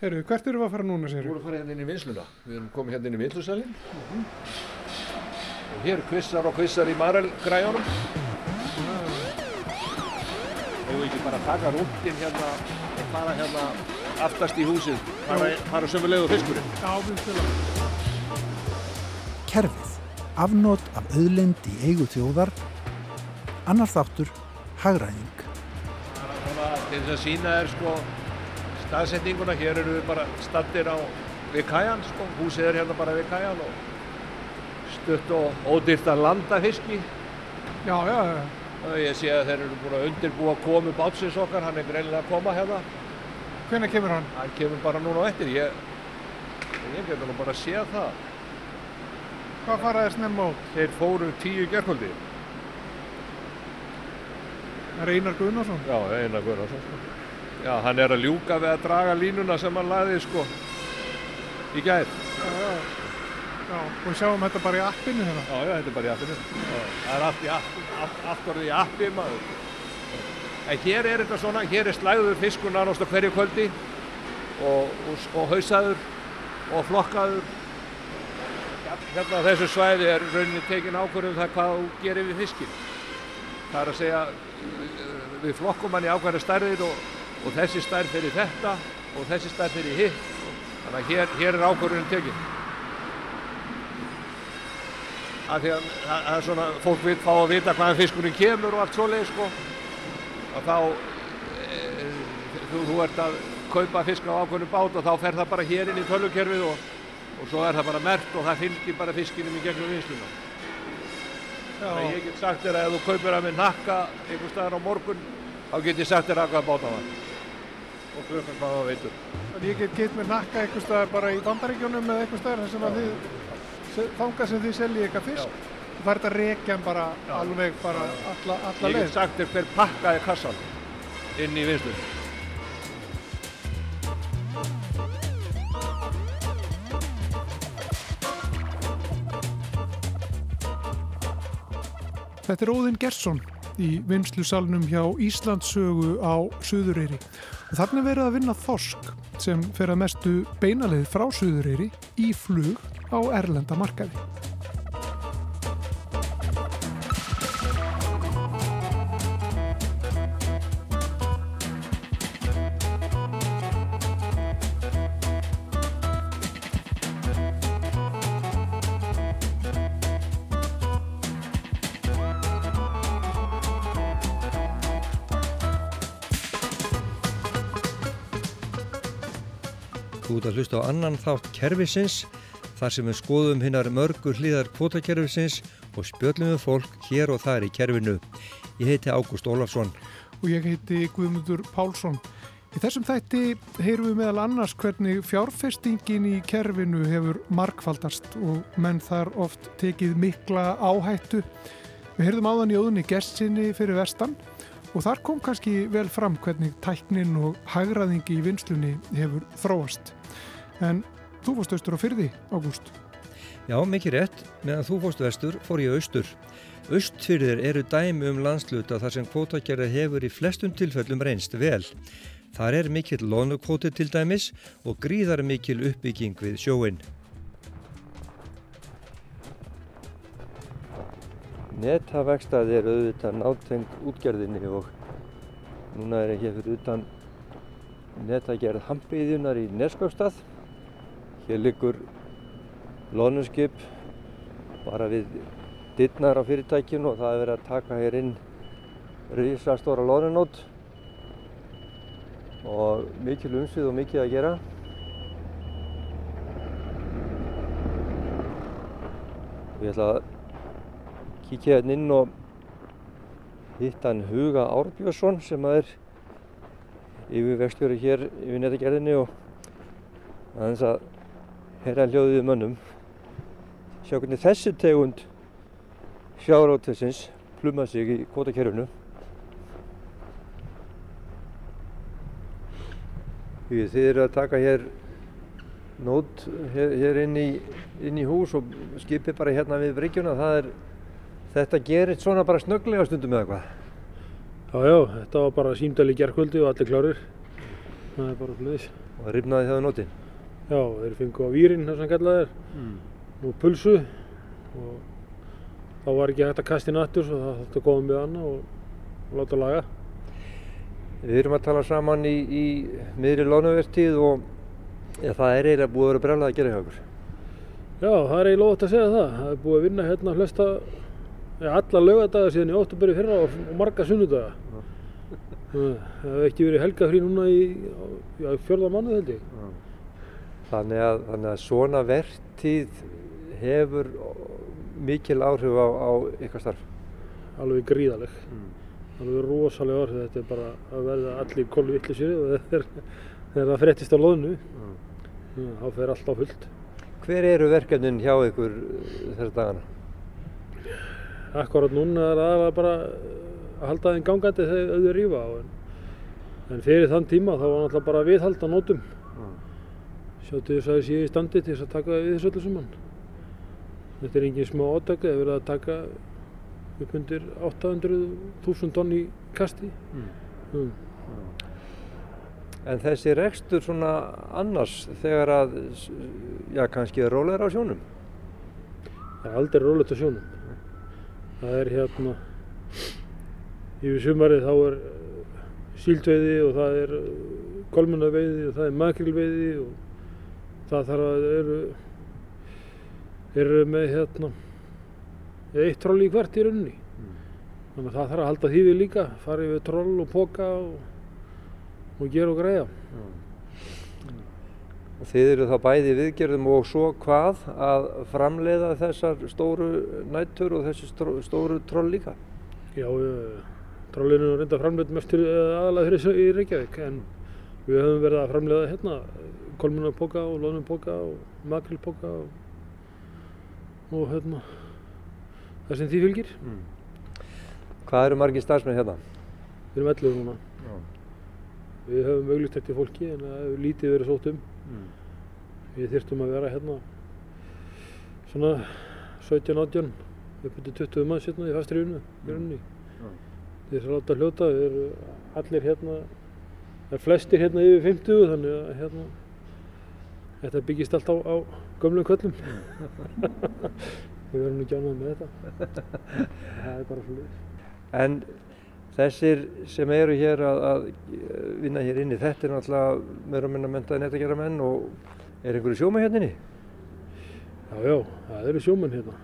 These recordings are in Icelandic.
Herru, hvert eru við að fara núna, Við séru? vorum að fara hérna inn í vinsluna. Við erum komið hérna inn í vinslusalinn. Og hér kvissar og kvissar í marelgræjunum. Við hefum ekki bara að taka rúndin hérna og fara hérna aftast í húsið. Fara, fara sömulegu fiskurinn. Já, við spilum. Kerfið, afnót af auðlind í eigu þjóðar, annar þáttur, hagræðing. Til þess að sína er sko staðsetninguna. Hér eru við bara stattir á við kajan sko. Húsið er hérna bara við kajan og stutt og ódýrt að landa fiski. Já, já, já. Og Ég sé að þeir eru búin að undirbúa komu bátsins okkar, hann er greinilega að koma hérna. Hvenær kemur hann? Hann kemur bara núna á eftir, ég, ég getur nú bara að sé það. Hvað fara þess nefn út? Þeir fóru tíu gerkvöldi. Reynar Gunnarsson. Já, Einar Gunnarsson. Já, hann er að ljúka við að draga línuna sem hann lagði sko í gær. Já, já. Já, og sjáum þetta bara í appinu hérna. Já, já, þetta er bara í appinu. Já, Það er allt, í app, allt, allt orðið í appi maður. En hér er þetta svona, hér er slæður fiskur nánast á hverju kvöldi og, og, og hausaður og flokkaður. Hérna á þessu svæði er rauninni tekin ákvörðum það hvað þú gerir við fiskinn. Það er að segja, við flokkum hann í ákveðna stærðir og, og þessi stærð fyrir þetta og þessi stærð fyrir hitt. Þannig að hér, hér er ákvörðunin tekin. Af því að það er svona, fólk vil fá að vita hvaðan fiskurinn kemur og allt svoleið sko. Og þá, e, þú, þú ert að kaupa fisk á ákveðnum bát og þá fer það bara hér inn í tölvukerfið og, og svo er það bara mert og það fylgir bara fiskinum í gegnum vinsluna. Þannig að ég get sagt þér að ef þú kaupir að með nakka einhver staðar á morgun, þá get ég sagt þér að hvaða bát á það. Og klukkan hvað það veitur. Þannig ég get gett mér nakka eitthvað staðar bara í bandaríkjónum eða eitthvað staðar þar sem að þið, þangað sem þið seljið eitthvað fisk. Það fær þetta rekjan bara Já. alveg bara alla, alla Ég leið. get sagt þér hver pakkaði kassan inn í vinslunni. Þetta er Óðinn Gersson í vinslusalnum hjá Íslandssögu á Suðureyri. Er verið að vinna þorsk sem fer að mestu beinaleið frá Suðureyri í flug á erlenda markaði. Að hlusta á annan þátt kerfisins þar sem við skoðum hinnar mörgu hliðar kvotakerfisins og spjöllum við fólk hér og þar í kerfinu. Ég heiti Ágúst Ólafsson. og ég heiti Guðmundur Pálsson. Í þessum þætti heyrum við meðal annars hvernig fjárfestingin í kerfinu hefur markfaldast og menn þar oft tekið mikla áhættu. Við heyrðum áðan í óðunni gestinni fyrir vestan og þar kom kannski vel fram hvernig tæknin og hagraðingi í vinslunni hefur þróast. En þú fórst austur á fyrði, Ágúst. Já, mikið rétt, meðan þú fórst vestur fór ég austur. Austfyrðir eru dæmi um landsluta þar sem kvótakerða hefur í flestum tilfellum reynst vel. Þar er mikill lónukvóti til dæmis og gríðar mikil uppbygging við sjóin. Netavegstað er auðvitað náteng útgerðinni og núna er ég hér fyrir utan netagerð Hampiðjunar í Neskjöfstað. Hér liggur lónuskip bara við dittnar á fyrirtækinu og það er verið að taka hér inn risastóra lónunót og mikil umsvið og mikið að gera. Ég ætla að kíkja hérna inn og hitta hann Huga Árbjörnsson sem að er yfirvegstjóri hér yfir netagerðinni og aðeins að herra hljóðið mönnum. Sjá hvernig þessi tegund sjárótessins pluma sig í kvotakerfinu. Þið eru að taka hér nót hér, hér inn, í, inn í hús og skipið bara hérna við bryggjuna. Það er, þetta gerist svona bara snögglega stundum eða hvað? Já, já, þetta var bara símdali gerkvöldi og allir klárir. það er bara sliðis. og það rifnaði það nótin. Já, þeir fengu á výrin þar sem kallað er Mm. og pulsu og þá var ekki hægt að kasta inn aftur svo það þurfti að koma með hana og, láta laga. Við erum að tala saman í, í miðri lánavertíð og ja, það er eiginlega búið að vera brjálað að gera hjá okkur. Já, það er eiginlega ótt að segja það. Það er búið að vinna hérna flesta, alla laugadaga síðan í óttuberi fyrra og, og marga sunnudaga. Það hefur ekki verið helgafrí núna í já, fjörða mánuð held ég. Þannig að, þannig að svona vertíð hefur mikil áhrif á, á ykkar starf. Alveg gríðaleg. Alveg rosalega orð. Þetta er bara að verða allir kolvillisir og þegar, það fréttist á loðnu, mm. þá fer allt á fullt. Hver eru verkefnin hjá ykkur þessar dagana? Akkurat núna er aðalega bara að halda þeim gangandi þegar auðvitað rýfa á. En, en fyrir þann tíma þá var náttúrulega bara viðhald á nótum. Sjáttu þess að það sé í standi til þess að taka við þessu öllu saman. Þetta er engin smá átaka, það er verið að taka upp undir 800.000 tonn í kasti. Mm. En þessi rekstur svona annars þegar að, já kannski er rólegur á sjónum? Það er aldrei rólegt á sjónum. Það er hérna, yfir sumarið þá er síldveiði og það er kolmunaveiði og það er makrilveiði og það þarf að eru, eru með hérna eitt troll í hvert í rauninni. Þannig að það þarf að halda því við líka, fara yfir troll og póka og, og gera og greiða. Og þið eru þá bæði viðgerðum og svo hvað að framleiða þessar stóru nættur og þessi stóru troll líka? Já, uh, trollinu er reynda framleitt mest fyrir, aðalega fyrir í Reykjavík en við höfum verið að framleiða hérna kolmunarpoka og loðnumpoka og makrilpoka og, og hérna það sem því fylgir. Hvað eru margir starfsmenn hérna? Við erum 11 núna. Við höfum auglýst eftir fólki en það hefur lítið verið sótt um. Við þyrftum að vera hérna svona 17-18 upp til 20 manns hérna í fastri vinnu. í rauninni. Þið þess að láta hljóta, erum allir hérna, er flestir hérna yfir 50 þannig að hérna þetta byggist allt á, á gömlum köllum. við verðum ekki ánægð með þetta. það er bara svolítið. En þessir sem eru hér að, að vinna hér inni, þetta er náttúrulega meira minna mentaði nettagjara menn og er einhverju sjóma hérna inni? Já, já, það eru sjómenn hérna.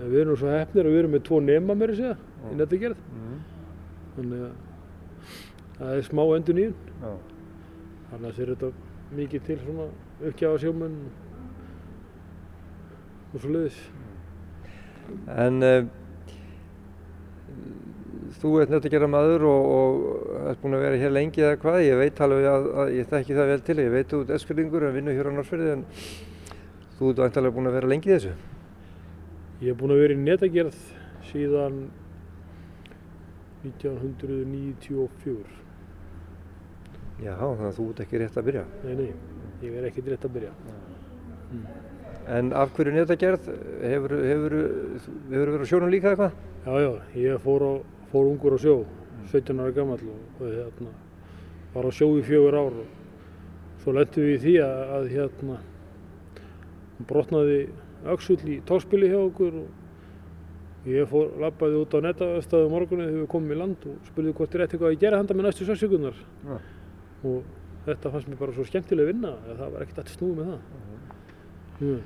Við erum svo hefnir að við erum með tvo nema mér að segja í nettagerð. Þannig að það er smá endur nýjun. Já. Annars er þetta mikið til svona uppgjafa sjómenn og svo leiðis. En uh, þú ert nettagjara maður og, og ert búin að vera hér lengi eða hvað, ég veit alveg að, að ég þekki það vel til, ég veit þú ert eskurlingur en vinnur hér á Norsfjörði en þú ert vantarlega búin að vera lengi þessu. Ég er búinn að vera í netagerð síðan 1994. Já, þannig að þú ert ekki rétt að byrja. Nei, nei, ég er ekkert rétt að byrja. En af hverju nettagerð, hefur, hefur verið á sjónum líka eitthvað? Já, já, ég fór, á, fór ungur á sjó, 17 ára gammal og, og hérna, var á sjó í fjögur ár og svo lentum við í því að, að hérna, brotnaði öxull í tókspili hjá okkur og ég fór, lappaði út á netastöðu morgunni þegar við komum í land og spurði hvort er eitthvað að gera handa með næstu sessjökunar Já. og þetta fannst mér bara svo skemmtileg vinna að það var ekkert að snúa með það. Mm.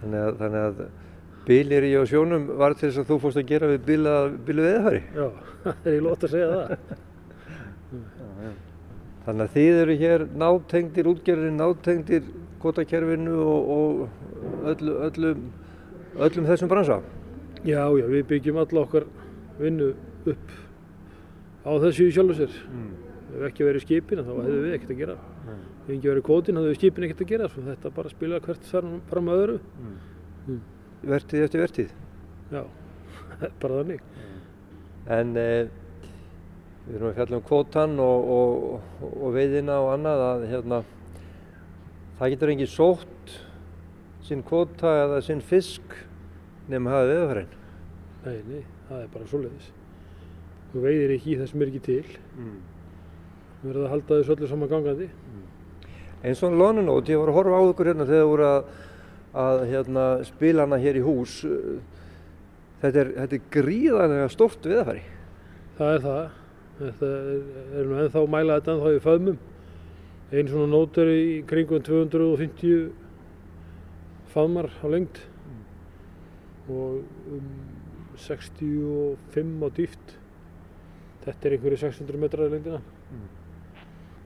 Þannig að, þannig að bilir í á sjónum var til þess að þú fórst að gera við bila, bilu veðafæri. Já, það er ég lótt að segja það. Þannig að þið eru hér nátengdir útgerðin, nátengdir kvotakerfinu og, og öllu, öllum, öllum þessum bransa. Já, já, við byggjum alla okkar vinnu upp á þessu í sjálfu sér. Ef ekki verið skipin þá hefðu við ekkert að gera. Ef ekki verið kvótin þá hefðu skipin ekkert að gera. Svo þetta bara spila hvert fram fram að öðru. Vertíð eftir vertíð. Já, bara þannig. En eh, við erum að fjalla um kvotan og, og, og veiðina og annað að hérna, það getur engin sótt sinn kvota eða sinn fisk nema hafa veðafærin. Nei, nei, það er bara svoleiðis. Þú veiðir ekki í það sem er ekki til verða að halda þessu öllu saman gangandi. eins og Lonenót, ég var að horfa á ykkur hérna þegar þú voru að, að hérna, spila hana hér í hús þetta er, þetta er gríðanlega stórt viðafæri Það er það. Þetta er, er nú ennþá mæla þetta ennþá í föðmum. Einn svona nót er í kringum 250 faðmar á lengd og um 65 á dýft. Þetta er einhverju 600 metrar í lengdina.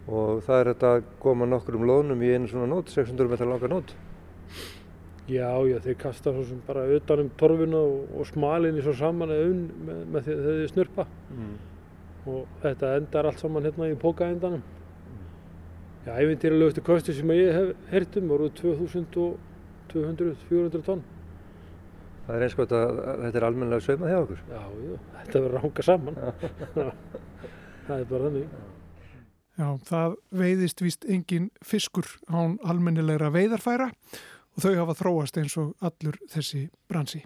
og það er þetta að koma nokkrum lónum í einu svona nót, 600 metrar langa nót Já, já, þeir kasta svo sem bara utan um torfuna og, og smalinni svo saman eða unn með, með því þegar þið snurpa og þetta endar allt saman hérna í pókaendanum. Já, æfintýralegustu kosti sem ég hef heyrt um voru 2200-400 tonn. það er eins að þetta er almennilega saumað hjá okkur Já, já, þetta verður að hanga saman. það er bara þannig. Já, það veiðist víst engin fiskur án almennilegra veiðarfæra og þau hafa þróast eins og allur þessi bransi.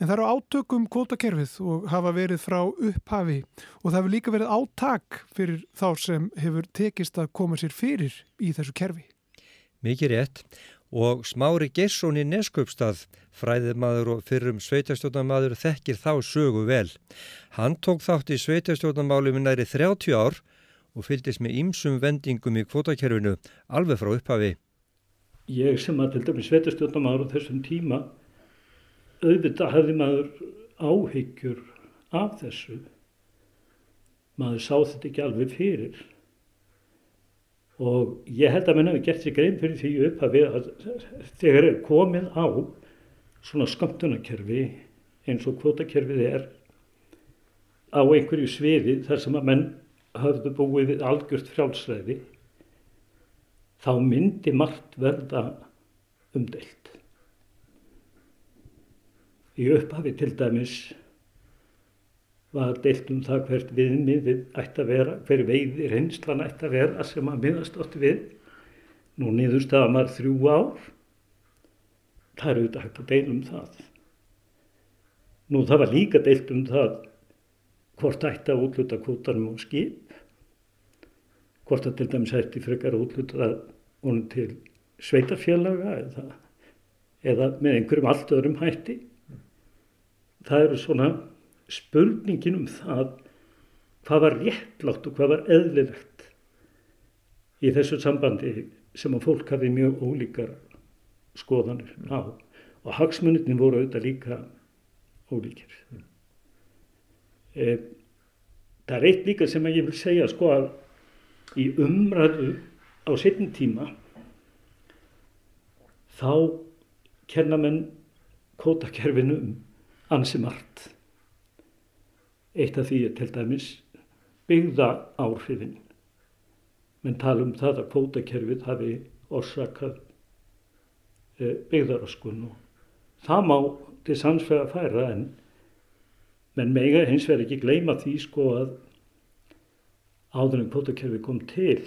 En það eru átökum kvótakerfið og hafa verið frá upphafi og það hefur líka verið átak fyrir þá sem hefur tekist að koma sér fyrir í þessu kerfi. Mikið rétt og Smári Gersson í Neskjöpstað, fræðimaður og fyrrum sveitastjórnamaður þekkir þá sögu vel. Hann tók þátt í sveitastjórnamálum í næri 30 ár og fylgist með ýmsum vendingum í kvotakerfinu alveg frá upphafi. Ég sem að til dæmis sveitastjórnamaður á þessum tíma auðvitað hefði maður áhyggjur af þessu. Maður sá þetta ekki alveg fyrir. Og ég held að menn hefði gert sér grein fyrir því upphafi að þegar er komið á svona skamtunarkerfi eins og kvotakerfið er á einhverju sviði þar sem að menn hafðu búið við algjört frjálsræði þá myndi margt verða umdeilt. Í upphafi til dæmis var deilt um það hvert viðmiðið ætti að vera, hver veiði reynslan ætti að vera sem að miðast átti við. Nú niðurstaðan var þrjú ár. Það er auðvitað hægt að deila um það. Nú það var líka deilt um það hvort ætti að útluta kvotanum og skip. Hvort að til dæmis ætti frekar að útluta honum til sveitarfélaga eða, eða með einhverjum allt öðrum hætti. Það eru svona spurningin um það hvað var réttlátt og hvað var eðlilegt í þessu sambandi sem að fólk hafi mjög ólíkar skoðanir á og hagsmunnitin voru auðvitað líka ólíkir. E, það er eitt líka sem ég vil segja sko að í umræðu á setjum tíma þá kenna menn kótakerfinu um ansi margt. Eitt af því er til dæmis byggða áhrifin. Menn tala um það að kvótakerfið hafi orsakað byggðaraskun og það má til sannsfæða færa en menn mega hins vegar ekki gleyma því sko að áður en kvótakerfið kom til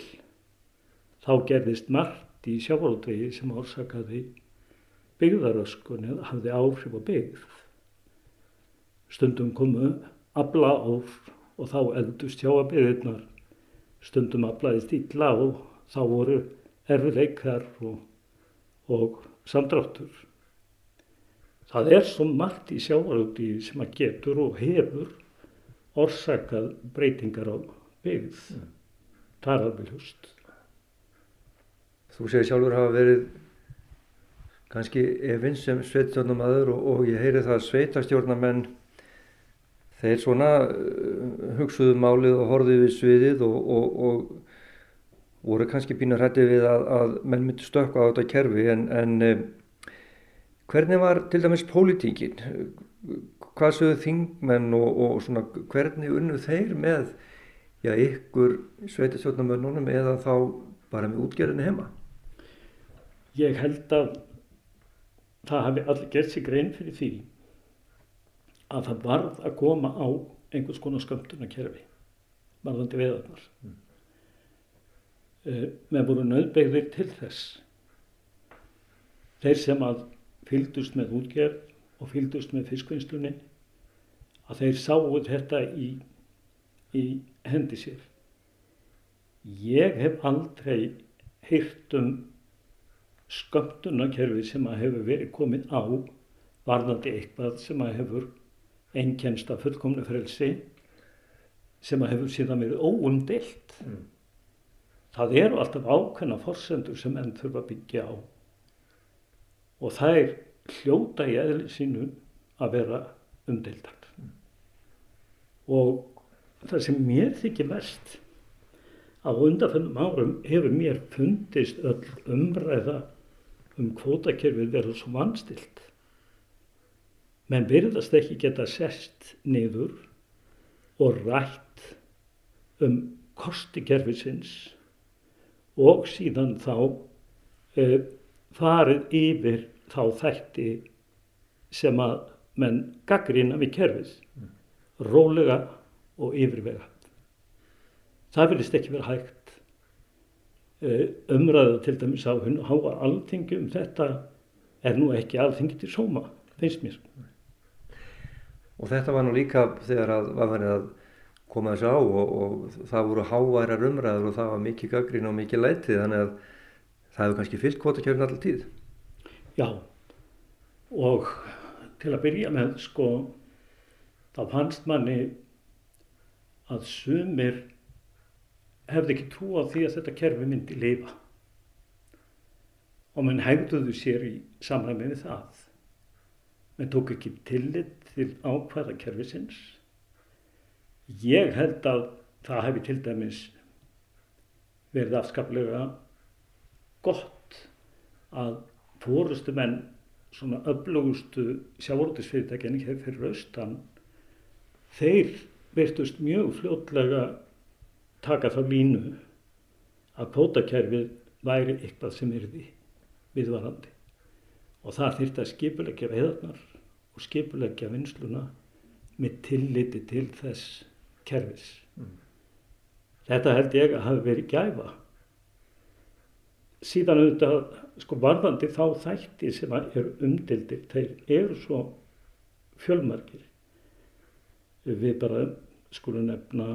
þá gerðist margt í sjávarútvegi sem orsakaði byggðaraskun eða hafði áhrif á byggð. Stundum komu afla áf og þá eldust sjáabyrðirnar. Stundum aflaðist illa og þá voru erfileikar og, og samdráttur. Það er svo margt í sjávarúti sem að getur og hefur orsakað breytingar á byggð. Mm. Það er alveg hlust. Þú segir sjálfur hafa verið kannski efins sem sveitstjórnamaður og, og ég heyri það að sveitastjórnamenn þeir svona uh, hugsuðu málið og horfið við sviðið og, og, og voru kannski býna hrættið við að, að menn myndi stökka á þetta kerfi en, en um, hvernig var til dæmis pólitíkin? Hvað sögðu þingmenn og svona hvernig unnu þeir með já, ykkur sveitastjórnamönnunum eða þá bara með útgerðinu heima? Ég held að það hafi allir gert sig grein fyrir því að það varð að koma á einhvers konar skömmtunarkerfi varðandi veðarnar. Mm. Uh, með voru nöðbegðir til þess. Þeir sem að fylgdust með útgerð og fylgdust með fiskvinnslunni að þeir sáu þetta í, í hendi sér. Ég hef aldrei heyrt um skömmtunarkerfi sem að hefur verið komið á varðandi eitthvað sem að hefur einkennst af fullkomnu frelsi sem að hefur síðan verið óumdelt. Mm. Það eru alltaf ákveðna forsendur sem enn þurfa að byggja á og það er hljóta í eðli sínu að vera umdeildar. Mm. Og það sem mér þykir verst á undanfennum árum hefur mér fundist öll umræða um kvótakerfið verður svo vanstilt. Menn byrðast ekki geta sest niður og rætt um kostikerfisins og síðan þá e, farið yfir þá þætti sem að menn gaggrina við kerfið, rólega og yfirvega. Það vilist ekki vera hægt. Eh, umræða til dæmis á alþingi um þetta er nú ekki alþingi til sóma, finnst mér. Og þetta var nú líka þegar að var verið að koma þessu á og, og það voru háværar umræður og það var mikið gaggrín og mikið lætið þannig að það hefur kannski fyllt kvotakjörn alltaf tíð. Já og til að byrja með sko þá fannst manni að sumir hefði ekki trú á því að þetta kerfi myndi lifa. Og mann hegduðu sér í samræmi við það. Menn tók ekki tillit til ákvæða kerfisins. Ég held að það hefði til dæmis verið afskaplega gott að fórustu menn svona öflugustu sjávortisfyrirtækjan hér fyrir austan þeir virtust mjög fljótlega taka þá línu að kvótakerfið væri eitthvað sem yrði viðvarandi og það þýrt að skipulegja veðarnar og skipulegja vinsluna með tilliti til þess kerfis. Mm. Þetta held ég að hafi verið gæfa. Síðan auðvitað, sko varðandi þá þætti sem eru umdildir, þeir eru svo fjölmarkir. Við bara skulum nefna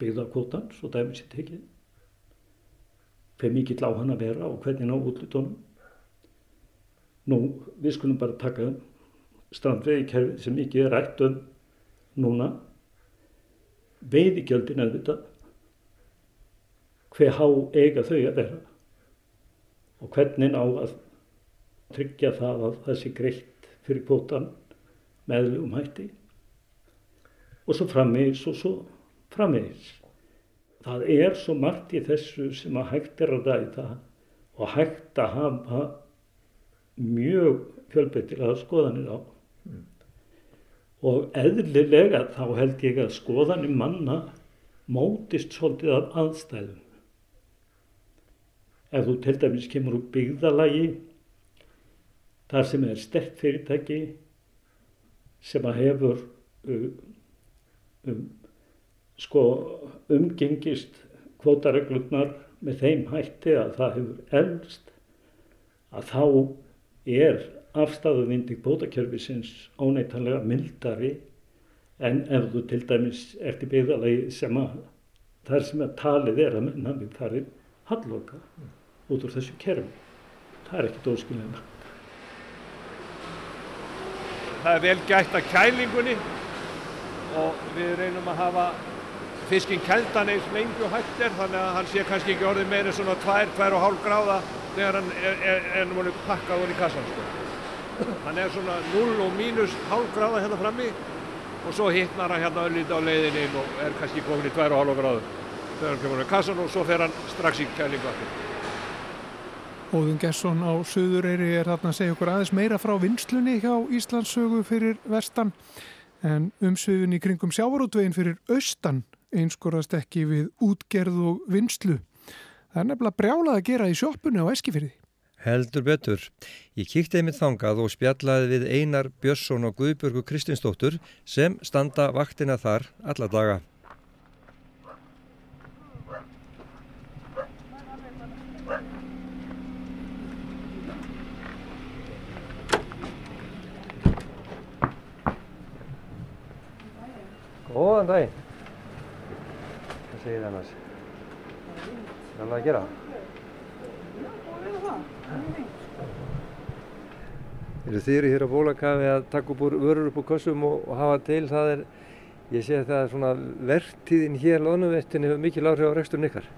byggðarkvotan, svo dæmis ég tekið. Hver mikill á hann að vera og hvernig ná útlutunum. Nú, við skulum bara taka strandveiðikerfið sem ekki er rætt um núna. Veiðigjöldin þetta. Hver há eiga þau að vera? Og hvernig ná að tryggja það að það sé greitt fyrir kvotan meðlum hætti. Og svo framvegis og svo framvegis. Það er svo margt í þessu sem að hægt er að ræða og hægt að hafa mjög fjölbreytilega skoðanir á. Mm. Og eðlilega þá held ég að skoðanir manna mótist svolítið af aðstæðum. Ef þú til dæmis kemur úr byggðalagi, þar sem er stert fyrirtæki sem að hefur uh, um, sko umgengist kvotareglurnar með þeim hætti að það hefur elst að þá er afstæðuvindig bótakjörfisins óneitanlega mildari en ef þú til dæmis ert í byggðalagi sem að þar sem að talið er að menn hafi farið halloka út úr þessu kerfi. Það er ekkit óskilega. Það er vel gætt að kælingunni og við reynum að hafa fiskinn kældan eins lengi og hægt er þannig að hann sé kannski ekki orðið meira svona 2-2,5 gráða þegar hann er, er, er náttúrulega pakkað í kassan sko. Hann er svona 0 og mínus hálf gráða hérna frammi og svo hittnar hann hérna öllítið á leiðinni og er kannski komin í 2,5 gráðu þegar hann kemur í kassan og svo fer hann strax í kælingu aftur. Óðun Gesson á Suðureyri er þarna að segja okkur aðeins meira frá vinslunni hjá Íslandssögu fyrir vestan en umsviðun í kringum sjávarútvegin fyrir austan einskorast ekki við útgerð og vinslu. Það er nefnilega brjálað að gera í sjóppunni á Eskifyrði. Heldur betur. Ég kíkti einmitt þangað og spjallaði við Einar Björnsson og Guðbjörgu Kristinsdóttur sem standa vaktina þar alla daga. Góðan dag segir annars? Það er alveg að gera. Eru þið eru hér á bólakafi að taka upp úr vörur upp úr kossum og, og hafa til það er, ég sé að það er svona vertíðin hér, loðnuvettin hefur mikil áhrif á reksturinn ykkar.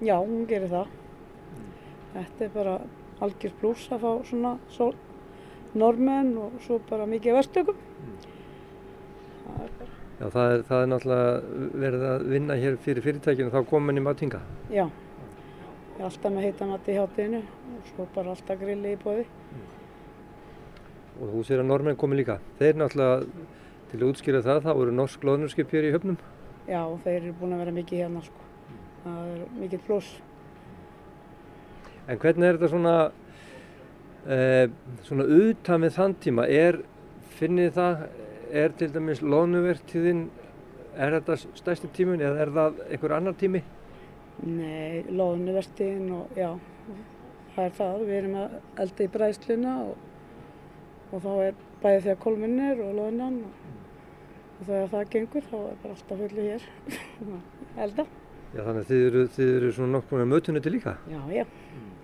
Já, hún gerir það. Þetta er bara algjör blús að fá svona sól, normenn og svo bara mikið verstökum. Það er bara, Já, það er, það er náttúrulega verið að vinna hér fyrir fyrirtækinu, þá komum við mátt hinga. já, ég er alltaf með heita mati í hátteginu og svo bara alltaf grilli í bóði. Og þú sér að normenn komi líka. Þeir náttúrulega, til að útskýra það, þá eru norsk loðnurskip hér í höfnum. Já, þeir eru búin að vera mikið hérna sko. Það er mikið pluss. En hvernig er þetta svona, eh, svona utan við þann tíma? Er, finnið það, er til dæmis loðnuvertíðin, er þetta stærsti tímun eða er það einhver annar tími? Nei, loðnuvertíðin og já, það er það. Við erum að elda í bræðsluna og, og þá er bæði þegar kolminnir og loðunan og, og þegar það gengur þá er bara alltaf fullu hér elda. Já, þannig þið eru, þið eru svona nokkuð með mötunuti líka. Já, já,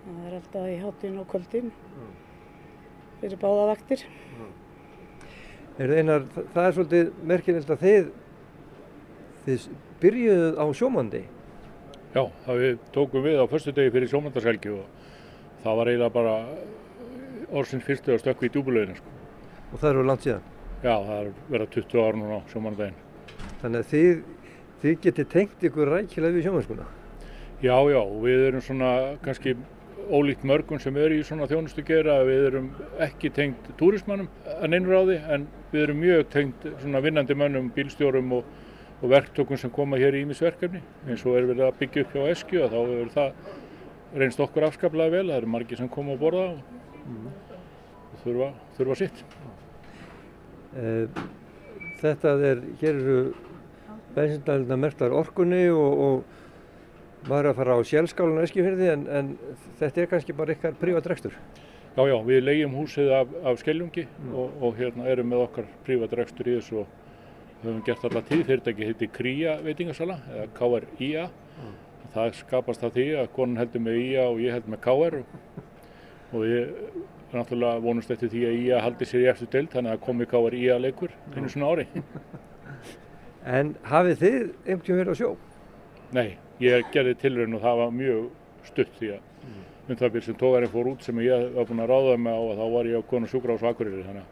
það er eldað í hátinn og kvöldin fyrir báða vaktir. Er einar, það, er svolítið merkilegt að þið, þið byrjuðuð á sjómandi. Já, það við tókum við á förstu degi fyrir sjómandarshelgi og það var eiginlega bara orðsins fyrstu að stökku í djúbulauðinu. Sko. Og það eru langt síðan. Já, það er verið 20 ára núna á sjómandaginn. Þannig að þið, þið getið tengt ykkur rækilega við sjómanskuna. Já, já, við erum svona kannski ólíkt mörgum sem eru í svona þjónustu gera. Við erum ekki tengt túrismannum að á því en við erum mjög tengt svona vinnandi mönnum, bílstjórum og, og verktökum sem koma hér í ímisverkefni. eins og er verið að byggja upp hjá Eskju og þá hefur það reynst okkur afskaplega vel. Það eru margir sem koma að borða og, og þurfa, þurfa sitt. Eh, Þetta er, hér eru bensindælina merktar orkunni og, og maður er að fara á sjálfskálan eskifyrði en, en þetta er kannski bara ykkar prívatrekstur. Já, já, við leigjum húsið af, af skeljungi og, og hérna erum með okkar prívatrekstur í þessu og höfum gert alla tíð. Fyrirtæki heiti Kría veitingasala eða KRIA. Það skapast af því að konan heldur með IA og ég held með KR og, og við náttúrulega vonumst eftir því að IA haldi sér í eftir deild þannig að komi KRIA leikur einu svona ári. En hafið þið einhvern veginn verið á sjó? Nei, ég gerði tilraun og það var mjög stutt því að um það byrj sem tógarinn fór út sem ég var búinn að ráða mig á að þá var ég á konu sjúkrahús á Akureyri þannig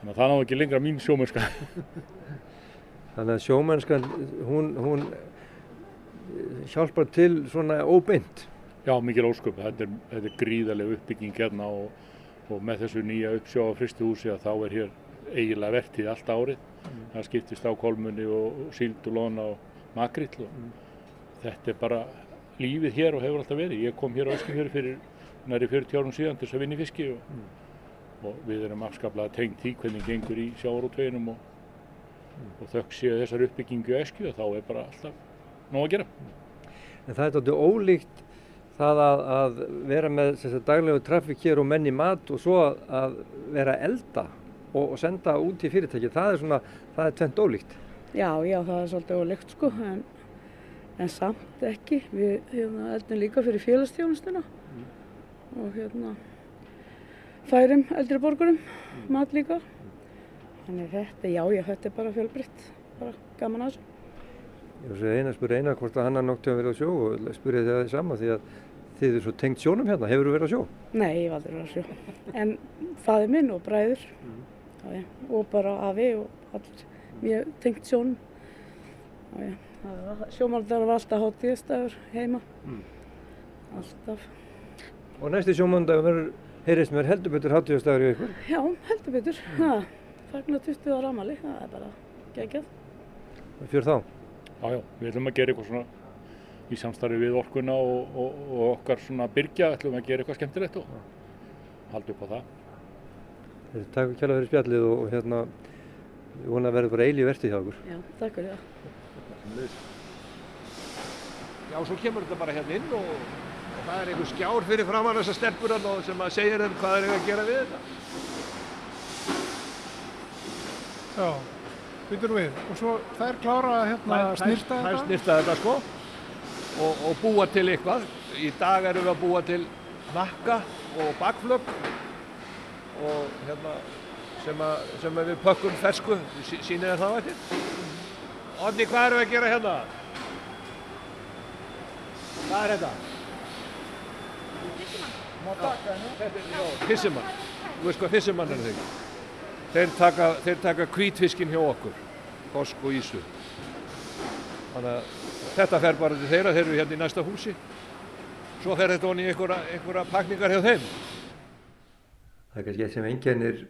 þannig að það náði ekki lengra mín sjómennska. Þannig að sjómennskan, hún, hún hjálpar til svona óbeint. Já, mikil ósköp. Þetta er, þetta er gríðarlega uppbygging hérna og, og með þessu nýja uppsjá á fristuhúsi að þá er hér eiginlega vertíð allt árið. Það skiptist á kolmunni og, og síld og lona og makrill og þetta er bara lífið hér og hefur alltaf verið. Ég kom hér á Eskifjörði fyrir næri 40 árum síðan til þess að vinna í fiski og, og við erum afskaplega tengt því hvernig gengur í sjávarútveginum og, og þökk séu þessar uppbyggingu í Eskju þá er bara alltaf nóg að gera. En það er þetta ólíkt það að, að vera með daglegu trafík hér og menn í mat og svo að, að vera elda og, og senda út í fyrirtæki. Það er svona, það er tvent ólíkt. Já, já, það er svolítið ólíkt sko, en, en samt ekki. Við hérna, eldum líka fyrir félagstjónustuna og hérna færum eldri borgurum mat líka. Þannig þetta, já, já, þetta er bara fjölbreytt, bara gaman að þessu. Ég var að eina, spura eina hvort að hann er nokkuð að vera á sjó og spura þið það sama því að þið eru svo tengt sjónum hérna. Hefur þú verið á sjó? Nei, ég hef aldrei verið að sjó. En faðir minn og bræður já, já, og bara afi og allir mjög tengt sjónum. Já, Sjómáldagur var alltaf hátíðistafur heima. Alltaf. Og næsti sjómandag verður, heyrðist mér heldur betur hátíðastæður í ykkur. Já, heldur betur. Það fagnar 20 ára amali, það er bara geggjað. Fjör þá. Já, já, við ætlum að gera eitthvað svona í samstarfi við orkuna og, og, og okkar svona byrgja ætlum að gera eitthvað skemmtilegt og halda upp á það. Takk kjærlega fyrir spjallið og, og hérna, ég vona að verður bara eilíð vertið hjá okkur. Já, takk fyrir það. Já, svo kemur þetta bara hérna inn og, og það er einhver skjár fyrir framann þessar stelpur og sem að segja þeim hvað þeir eiga að gera við þetta. Já, býtur við. Og svo þær klára hérna að snýrta Það er þetta. snýrta þetta sko. og, og búa til eitthvað. Í dag erum við að búa til nakka og bakflögg og hérna sem, að, sem að við pökkum fersku, sínir þér það vættir. Onni, hvað erum við að gera hérna? Hvað er þetta? Fissimann. Þú veist hvað fissimann er þegar? Þeir taka, þeir taka kvítfiskin hjá okkur, fosk og ísu. Þannig að þetta fer bara til þeirra, þeir eru hérna í næsta húsi. Svo fer þetta onni í einhverja, einhverja pakningar hjá þeim. Það er kannski eitt sem engennir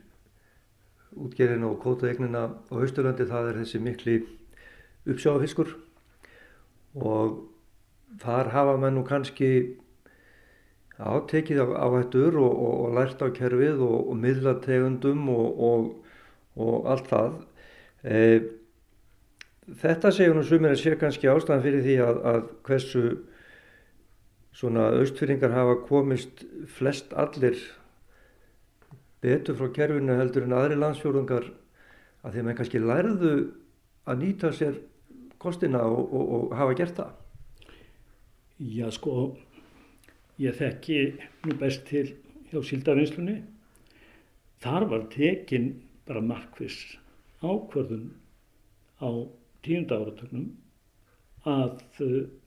útgerðin og kótaegnina á Hausturlandi, það er þessi mikli uppsjáfiskur og þar hafa mann nú kannski átekið á hættur og, og, og lært á kerfið og, og miðlategundum og allt það. E, þetta segjum nú sumir að sé kannski ástæðan fyrir því að, að hversu svona austfyrringar hafa komist flest allir betur frá kerfinu heldur en aðri landsfjórungar að þeim en kannski lærðu að nýta sér kostina og hafa gert það. Já sko Ég þekki nú best til hjá síldavinnslunni. Þar var tekin bara markvis ákvörðun á tíunda áratögnum að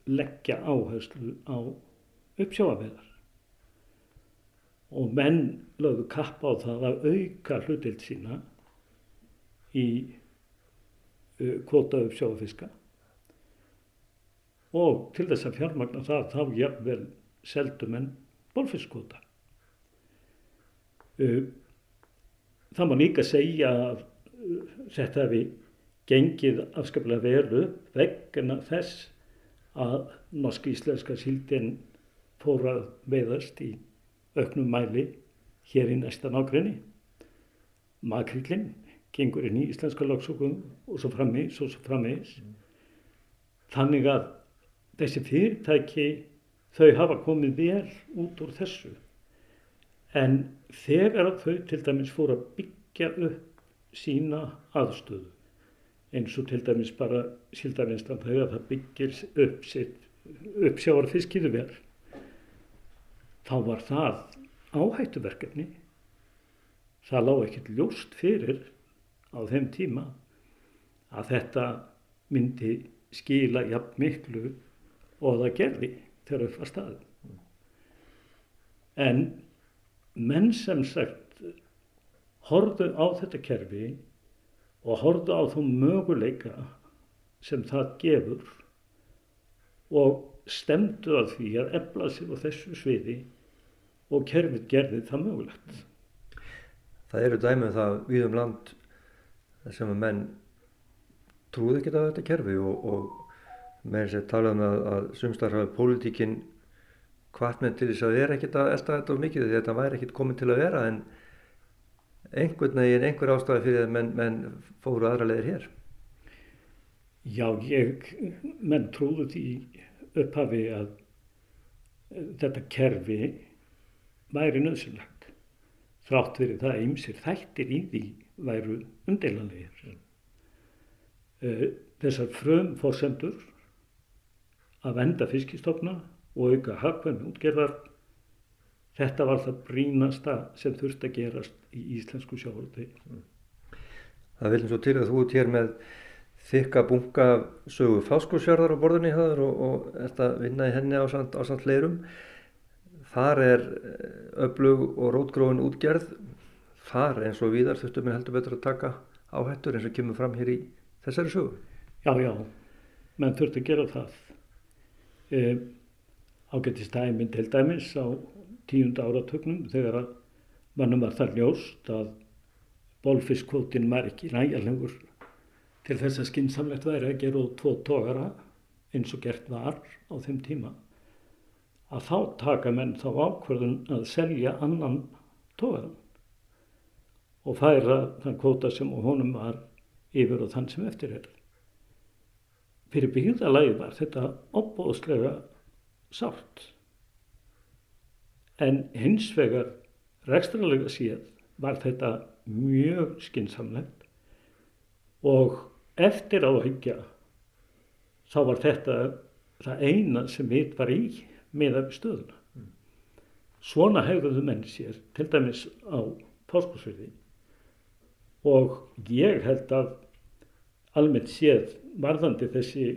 leggja áherslu á uppsjáaveðar. Og menn lögðu kapp á það að auka hlutild sína í kvota uppsjáafiska og til þess að fjármagna það þá jafnvel seldum en bólfiskvota. Það má líka segja að þetta hefði gengið afskaplega veru vegna þess að norsk-íslenska síldin fór að veiðast í auknum mæli hér í næsta nákrenni. Makrillin gengur inn í íslenska lagsókum og svo frammeins og svo frammeins. Þannig að þessi fyrirtæki þau hafa komið vel út úr þessu. En þegar þau til dæmis fóru að byggja upp sína aðstöðu eins og til dæmis bara síldarvinslan þegar það byggir upp sitt uppsjáarfiskiðu verð þá var það áhættuverkefni. Það lág ekkert ljóst fyrir á þeim tíma að þetta myndi skila jafn miklu og það gerði þegar upp var staðið. En menn sem sagt horfðu á þetta kerfi og horfðu á þú möguleika sem það gefur og stemdu að því að efla sig á þessu sviði og kerfið gerði það mögulegt. Það eru dæmið um það við um land sem að menn trúði ekki á þetta kerfi og, og með þess að tala um að, að sumstarfað pólitíkinn hvartmenn til þess að það er ekkert að elda þetta of mikið því þetta væri ekkert komið til að vera en einhvern veginn einhver ástæði fyrir að menn, menn fóru aðra leðir hér. Já, ég, menn trúðu því upphafi að þetta kerfi væri nöðsynlegt þrátt fyrir það ymsir þættir í því væru umdeilanlegir. Eh, þessar frum fórsendur að venda fiskistofna og auka hagkvæmi útgerðar. Þetta var það brínasta sem þurfti að gerast í íslensku sjávarúti. Það viljum svo til að þú ert hér með þykka bunga sögu fáskósjörðar á borðinni og, og ert að vinna í henni á samt, leirum. Þar er eh, öflug og rótgróin útgerð. Þar eins og víðar þurftum við heldur betur að taka áhættur eins og kemur fram hér í þessari sögu. Já, já, menn þurfti að gera það e, ágættist dæminn til dæmis á tíunda áratögnum þegar að mannum var það ljóst að bólfiskvótin var ekki næjarlegur til þess að skinsamlegt væri að gera út tvo tógara eins og gert var á þeim tíma. Að þá taka menn þá ákverðun að selja annan tógaran og færa þann kvóta sem honum var yfir og þann sem eftir er fyrir byggðalagi var þetta opbóðslega sátt. En hins vegar rekstralega síðan var þetta mjög skinsamlegt og eftir á að hyggja þá var þetta það eina sem við var í með af stöðuna. Svona hegðuðu menn sér, til dæmis á páskosverði og ég held að almennt séð varðandi þessi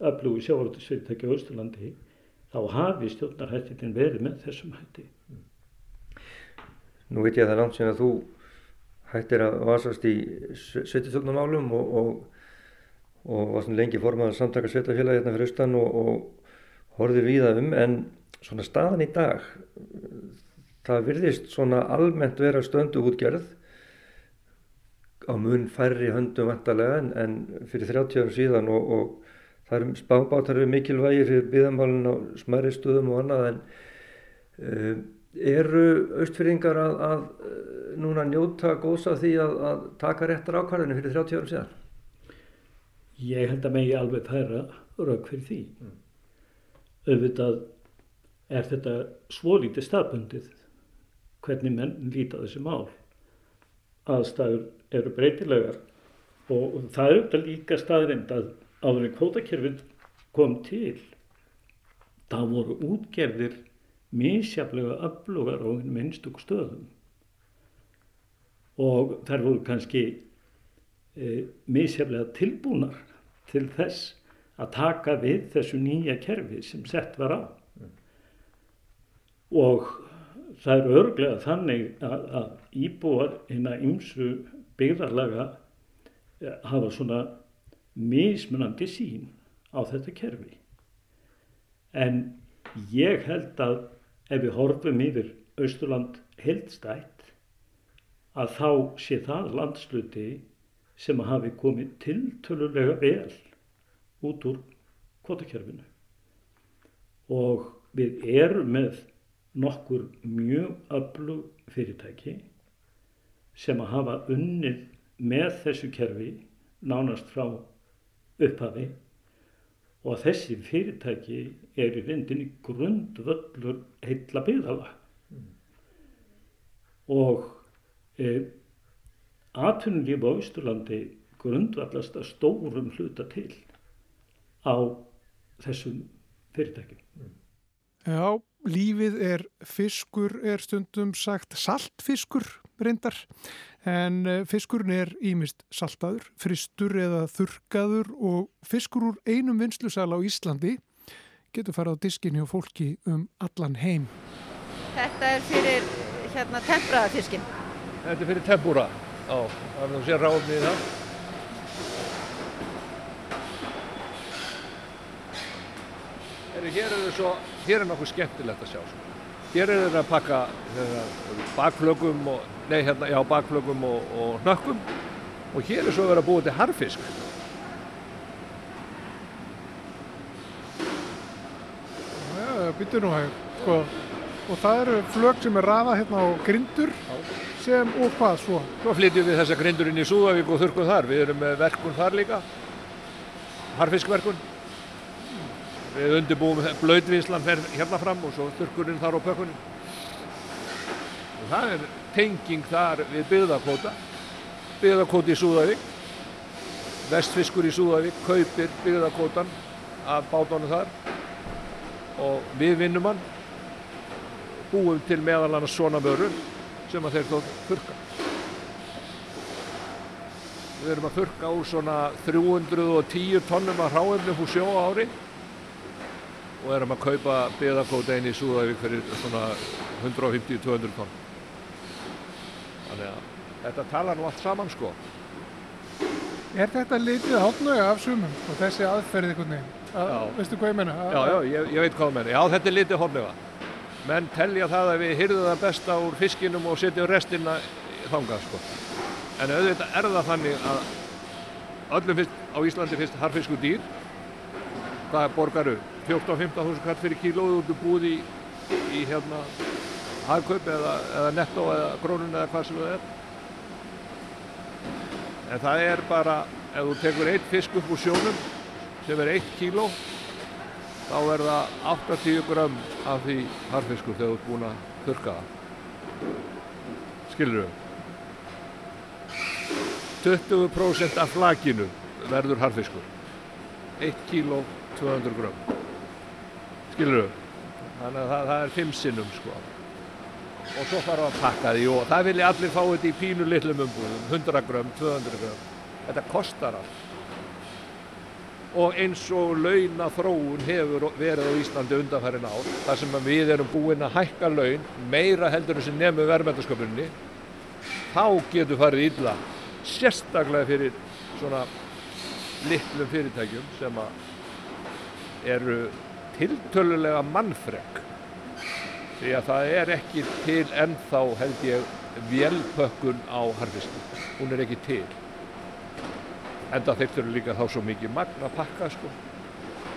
öflugu sjávarútisfyrirtæki á Östurlandi þá hafi stjórnarhættin verið með þessum hætti. Nú veit ég að það er langt sem að þú hættir að vasast í sveitistjórnumálum og, og, og var svona lengi formað samtaka sveitafélagi hérna fyrir austan og, og horfið víða um en svona staðan í dag það virðist svona almennt vera stöndu útgerð á mun færri höndum vantarlega en, en fyrir 30 árum síðan og, og það eru spábátar eru mikilvægir fyrir byðamálun á smæri stöðum og annað en uh, eru austfyrringar að, að núna njóta góðs af því að, að taka réttar ákvarðinu fyrir 30 árum síðan? Ég held að megi alveg færa rauk fyrir því. Mm. Auðvitað er þetta svolítið staðbundið hvernig menn líta þessi mál. Aðstæður eru breytilegar. Og það er auðvitað líka staðrind að áður en kvótakerfin kom til það voru útgerðir misjaflega öflugar á minnstug stöðum. Og þær voru kannski e, misjaflega tilbúnar til þess að taka við þessu nýja kerfi sem sett var á. Mm. og það er örglega þannig að, að íbúar hérna ymsu byggðarlaga eh, hafa svona mismunandi sín á þetta kerfi. En ég held að ef við horfum yfir Östurland heldstætt að þá sé það landsluti sem hafi komið tiltölulega vel út úr kvotakerfinu. Og við erum með nokkur mjög öflug fyrirtæki sem að hafa unnið með þessu kerfi nánast frá upphafi og þessi fyrirtæki er í reyndinni grundvöllur heitla byggðala mm. og e, atvinnulíf á Ísturlandi grundvallast að stórum hluta til á þessum fyrirtækjum. Mm. Já, lífið er fiskur, er stundum sagt saltfiskur reyndar, en eh, fiskurinn er ímist saltaður, fristur eða þurkaður og fiskur úr einum vinslusal á Íslandi getur farið á diskinni og fólki um allan heim. Þetta er fyrir hérna tempraða fiskin. Þetta er fyrir tempura, á, það er nú sér ráðum í það. Hér er, svo, hér er nokkuð skemmtilegt að sjá. Svo. Hér er þetta að pakka hérna, bakflögum og, nei, hérna, já, bakflögum og, og hnökkum og hér er svo að búa til harfisk. Já, býtur nú hægur. Sko, og það eru flög sem er rafa hérna á grindur sem, og hvað svo? Svo flytjum við þessa grindur inn í Súðavík og þurkum þar. Við erum með verkun þar líka, harfiskverkun. Við undirbúum blöðvinslan hérna fram og svo þurkurinn þar á pökkunni. Og það er tenging þar við byggðarkóta. Byggðarkóti í Súðavík. Vestfiskur í Súðavík kaupir byggðarkótan af bátunum þar. Og við vinnum hann. Búum til meðal annars svona vörur sem að þeir þó þurka. Við erum að þurka úr svona 310 tonnum af hráefnum hús sjó ári og erum að kaupa beðakóta einn í Súðavík fyrir svona 150-200 tónn. Þannig að þetta talar nú allt saman sko. Er þetta litið hálfnögu af sumum og þessi aðferði einhvern veginn? Veistu hvað ég menna? Já, já, ég, ég veit hvað ég menna. Já, þetta er litið hálfnöga. Menn telja það að við hyrðum það besta úr fiskinum og setjum restina þangað sko. En auðvitað er það þannig að öllum fyrst á Íslandi fyrst harfisku dýr, það borgar auð 14-15.000 kall fyrir kílóðu út úr búði í, í hérna hagkaup eða, eða nettó eða grónun eða hvað sem það er. En það er bara, ef þú tekur eitt fisk upp úr sjónum sem er 1 kíló, þá er það 80 gram af því harfiskur þegar þú ert búinn að þurka það. Skilur þau? 20% af flaginu verður harfiskur. 1 kíló 200 gram skilur við þannig að það, það er fimm sinnum sko. Og svo þarf að pakka því og það vilja allir fá þetta í pínu litlum umbúðum. 100 grömm, 200 grömm. Þetta kostar allt. Og eins og launa þróun hefur verið á Íslandi undanfærin ár þar sem við erum búin að hækka laun meira heldur sem nefnum verðmættasköpunni þá getur farið illa sérstaklega fyrir svona litlum fyrirtækjum sem að eru tiltölulega mannfreg því að það er ekki til ennþá held ég vélpökkun á harfiski hún er ekki til enda þeir þurfu líka þá svo mikið magna pakka sko.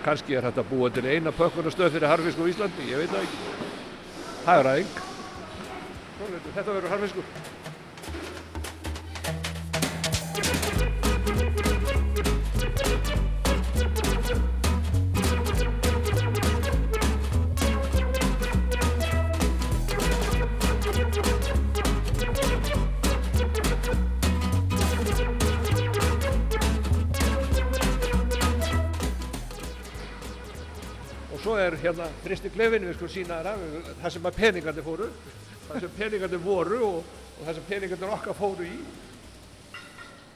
Kanski er þetta búið til eina pökkunastöð fyrir harfisk á Íslandi, ég veit það ekki. Það er aðeing. Þetta verður harfiskur. Hérna fristi klefin, við skulum sína það það sem að peningarnir fóru það sem peningarnir voru og, og það sem peningarnir okkar fóru í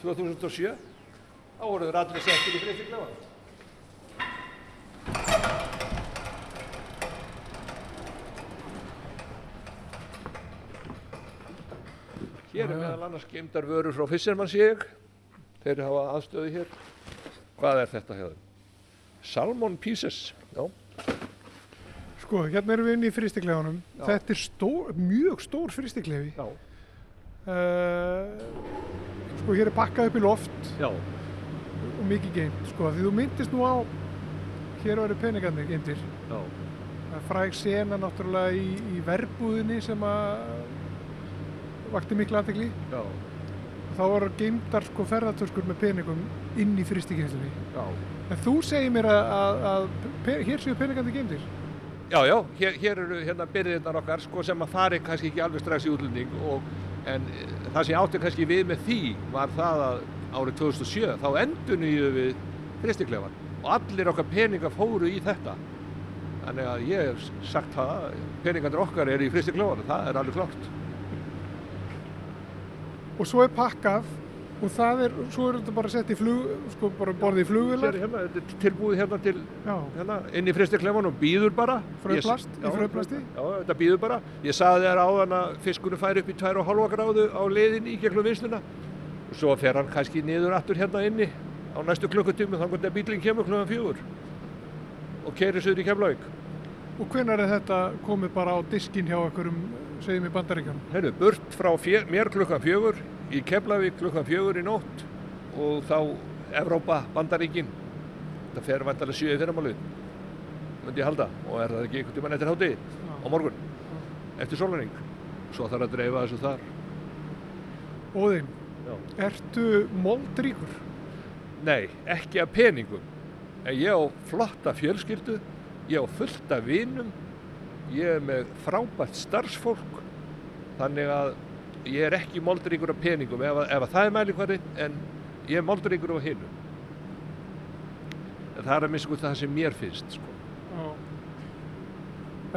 2007 þá voru þeir allir settir í fristi klefan Hér er meðal annars geimdar vörur frá Fissermann síg þeir hafa aðstöðu hér. Hvað er þetta hér? Salmon Pieces. Já Sko, hérna erum við inn í fristiklefanum. Þetta er stór, mjög stór fristiklefi. Já. Uh, sko, hér er bakkað upp í loft Já. og mikið geimt. Sko, því þú myndist nú á, hér eru peningarnir geimtir. Já. Það er fræg sena náttúrulega í, í verbúðinni sem að vakti miklu aðtegli. Já. Þá voru geimtar sko ferðartöskur með peningum inn í fristiklefinni. Já. En þú segir mér að, að, að hér séu peningarnir geimtir? Já, já, hér, hér eru hérna byrðirnar okkar sko, sem að fari kannski ekki alveg strax í útlending og, en það sem ég átti kannski við með því var það að árið 2007 þá endur nýju við fristiklefan og allir okkar peningar fóru í þetta. Þannig að ég hef sagt það peningarnir okkar eru í fristiklefan það er alveg klart Og svo er pakkað og það er, svo er þetta bara sett í flug, sko bara borðið í flugvilar. Hér hérna, þetta er tilbúið hérna til, hérna, inn í fristiklefan og býður bara. Fröplast, Ég- í fröplasti. Já, þetta býður bara. Ég saði þér áðan að fiskurinn fær upp í 2,5 gráðu á leiðin í gegnum vinsluna. Og svo fer hann kannski niður aftur hérna inni á næstu klukkutími þannig að bílinn kemur klukkan fjögur og keirir söður í Keflavík. Og hvenær er þetta komið bara á diskin hjá einhverjum, segjum í bandaríkjum? Herru, burt frá fjö, mér klukkan fjögur, í Keflavík klukkan fjögur í nótt og þá Evrópa, Bandaríkin. Þetta fer vantarlega sjöði fyrramálið, myndi ég halda, og er það ekki einhvern tímann eftir hátti á morgun, eftir sólaring. Svo þarf að dreifa þessu þar. Óðinn, ertu moldríkur? Nei, ekki af peningum. En ég á flotta fjölskyldu, ég á fullt af vinum, ég er með frábært starfsfólk, þannig að ég er ekki moldríkur af peningum ef, ef að það er mælikvarði, en ég er moldríkur af hinu. En það er að minnst það sem mér finnst, sko.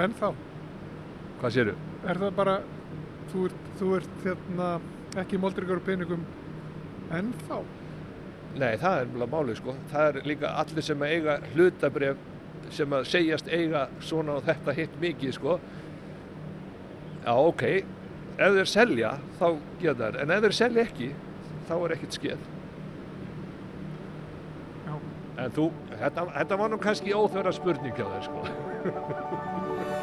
En þá, Hvað séru? er það bara, þú ert, þú ert hérna, ekki moldríkur af peningum, en þá? Nei, það er mjög málið, sko. Það er líka allir sem eiga hlutabref sem að segjast eiga svona og þetta hitt mikið, sko. Já, ok. Ef þeir selja, þá geta þeir. En ef þeir selja ekki, þá er ekkert skeð. Já. En þú, þetta, þetta var nú kannski óþverra spurning hjá þeir, sko.